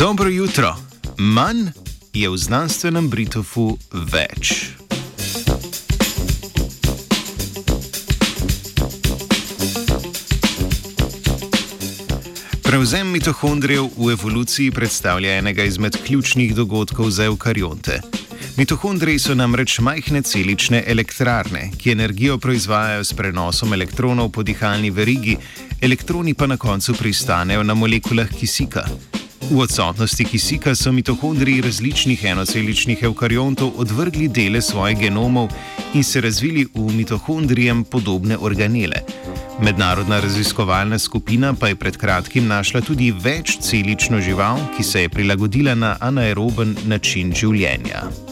Dobro jutro. Manj je v znanstvenem Britofu več. Prevzem mitohondrijev v evoluciji predstavlja enega izmed ključnih dogodkov za eukarionte. Mitohondriji so namreč majhne celične elektrarne, ki energijo proizvajajo s prenosom elektronov po dihalni verigi, elektroni pa na koncu pristanejo na molekulah kisika. V odsotnosti kisika so mitohondriji različnih enoceličnih eukariontov odvrgli dele svojih genomov in se razvili v mitohondrijem podobne organele. Mednarodna raziskovalna skupina pa je pred kratkim našla tudi večcelično žival, ki se je prilagodila na anaeroben način življenja.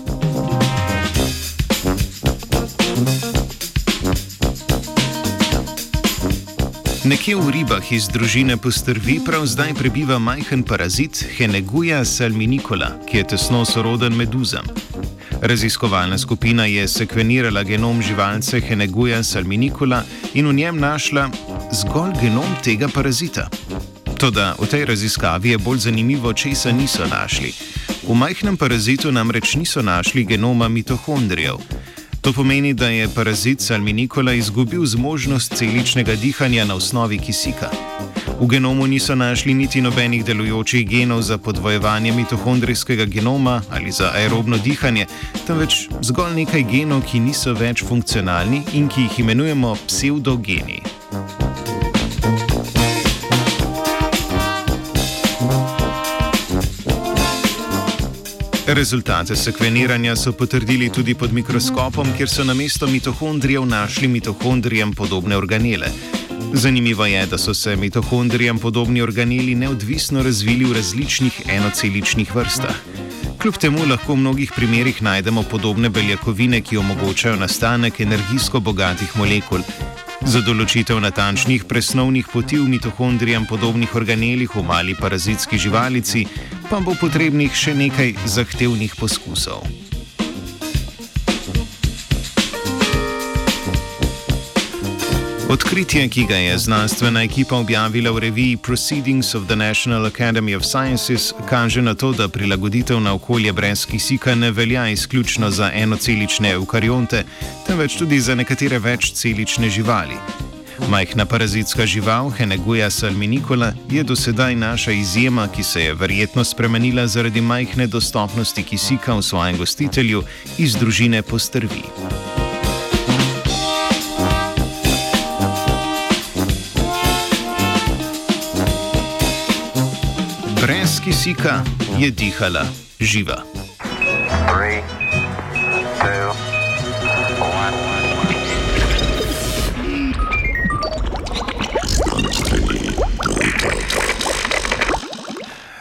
Nekje v ribah iz družine postrvi prav zdaj prebiva majhen parazit Heneguja salminikola, ki je tesno soroden meduzam. Raziskovalna skupina je sekvenirala genom živalce Heneguja salminikola in v njem našla zgolj genom tega parazita. Toda v tej raziskavi je bolj zanimivo, česa niso našli. V majhnem parazitu namreč niso našli genoma mitohondrijev. To pomeni, da je parazit salminikola izgubil zmožnost celičnega dihanja na osnovi kisika. V genomu niso našli niti nobenih delujočih genov za podvojevanje mitohondrijskega genoma ali za aerobno dihanje, temveč zgolj nekaj genov, ki niso več funkcionalni in ki jih imenujemo pseudogeni. Rezultate sekveniranja so potrdili tudi pod mikroskopom, kjer so na mesto mitohondrijev našli mitohondrijem podobne organele. Zanimivo je, da so se mitohondrijem podobni organi neodvisno razvili v različnih enoceličnih vrstah. Kljub temu lahko v mnogih primerjih najdemo podobne beljakovine, ki omogočajo nastanek energijsko bogatih molekul. Za določitev natančnih presnovnih poti v mitohondrijem podobnih organelih v mali parazitski živalici pa bo potrebnih še nekaj zahtevnih poskusov. Odkritje, ki ga je znanstvena ekipa objavila v reviji Proceedings of the National Academy of Sciences, kaže na to, da prilagoditev na okolje brez kisika ne velja izključno za enocelične eukarionte, temveč tudi za nekatere večcelične živali. Majhna parazitska žival Heneguja salminikola je do sedaj naša izjema, ki se je verjetno spremenila zaradi majhne dostopnosti kisika v svojem gostitelju iz družine postrvi. Brez kisika je dihala živa. Three.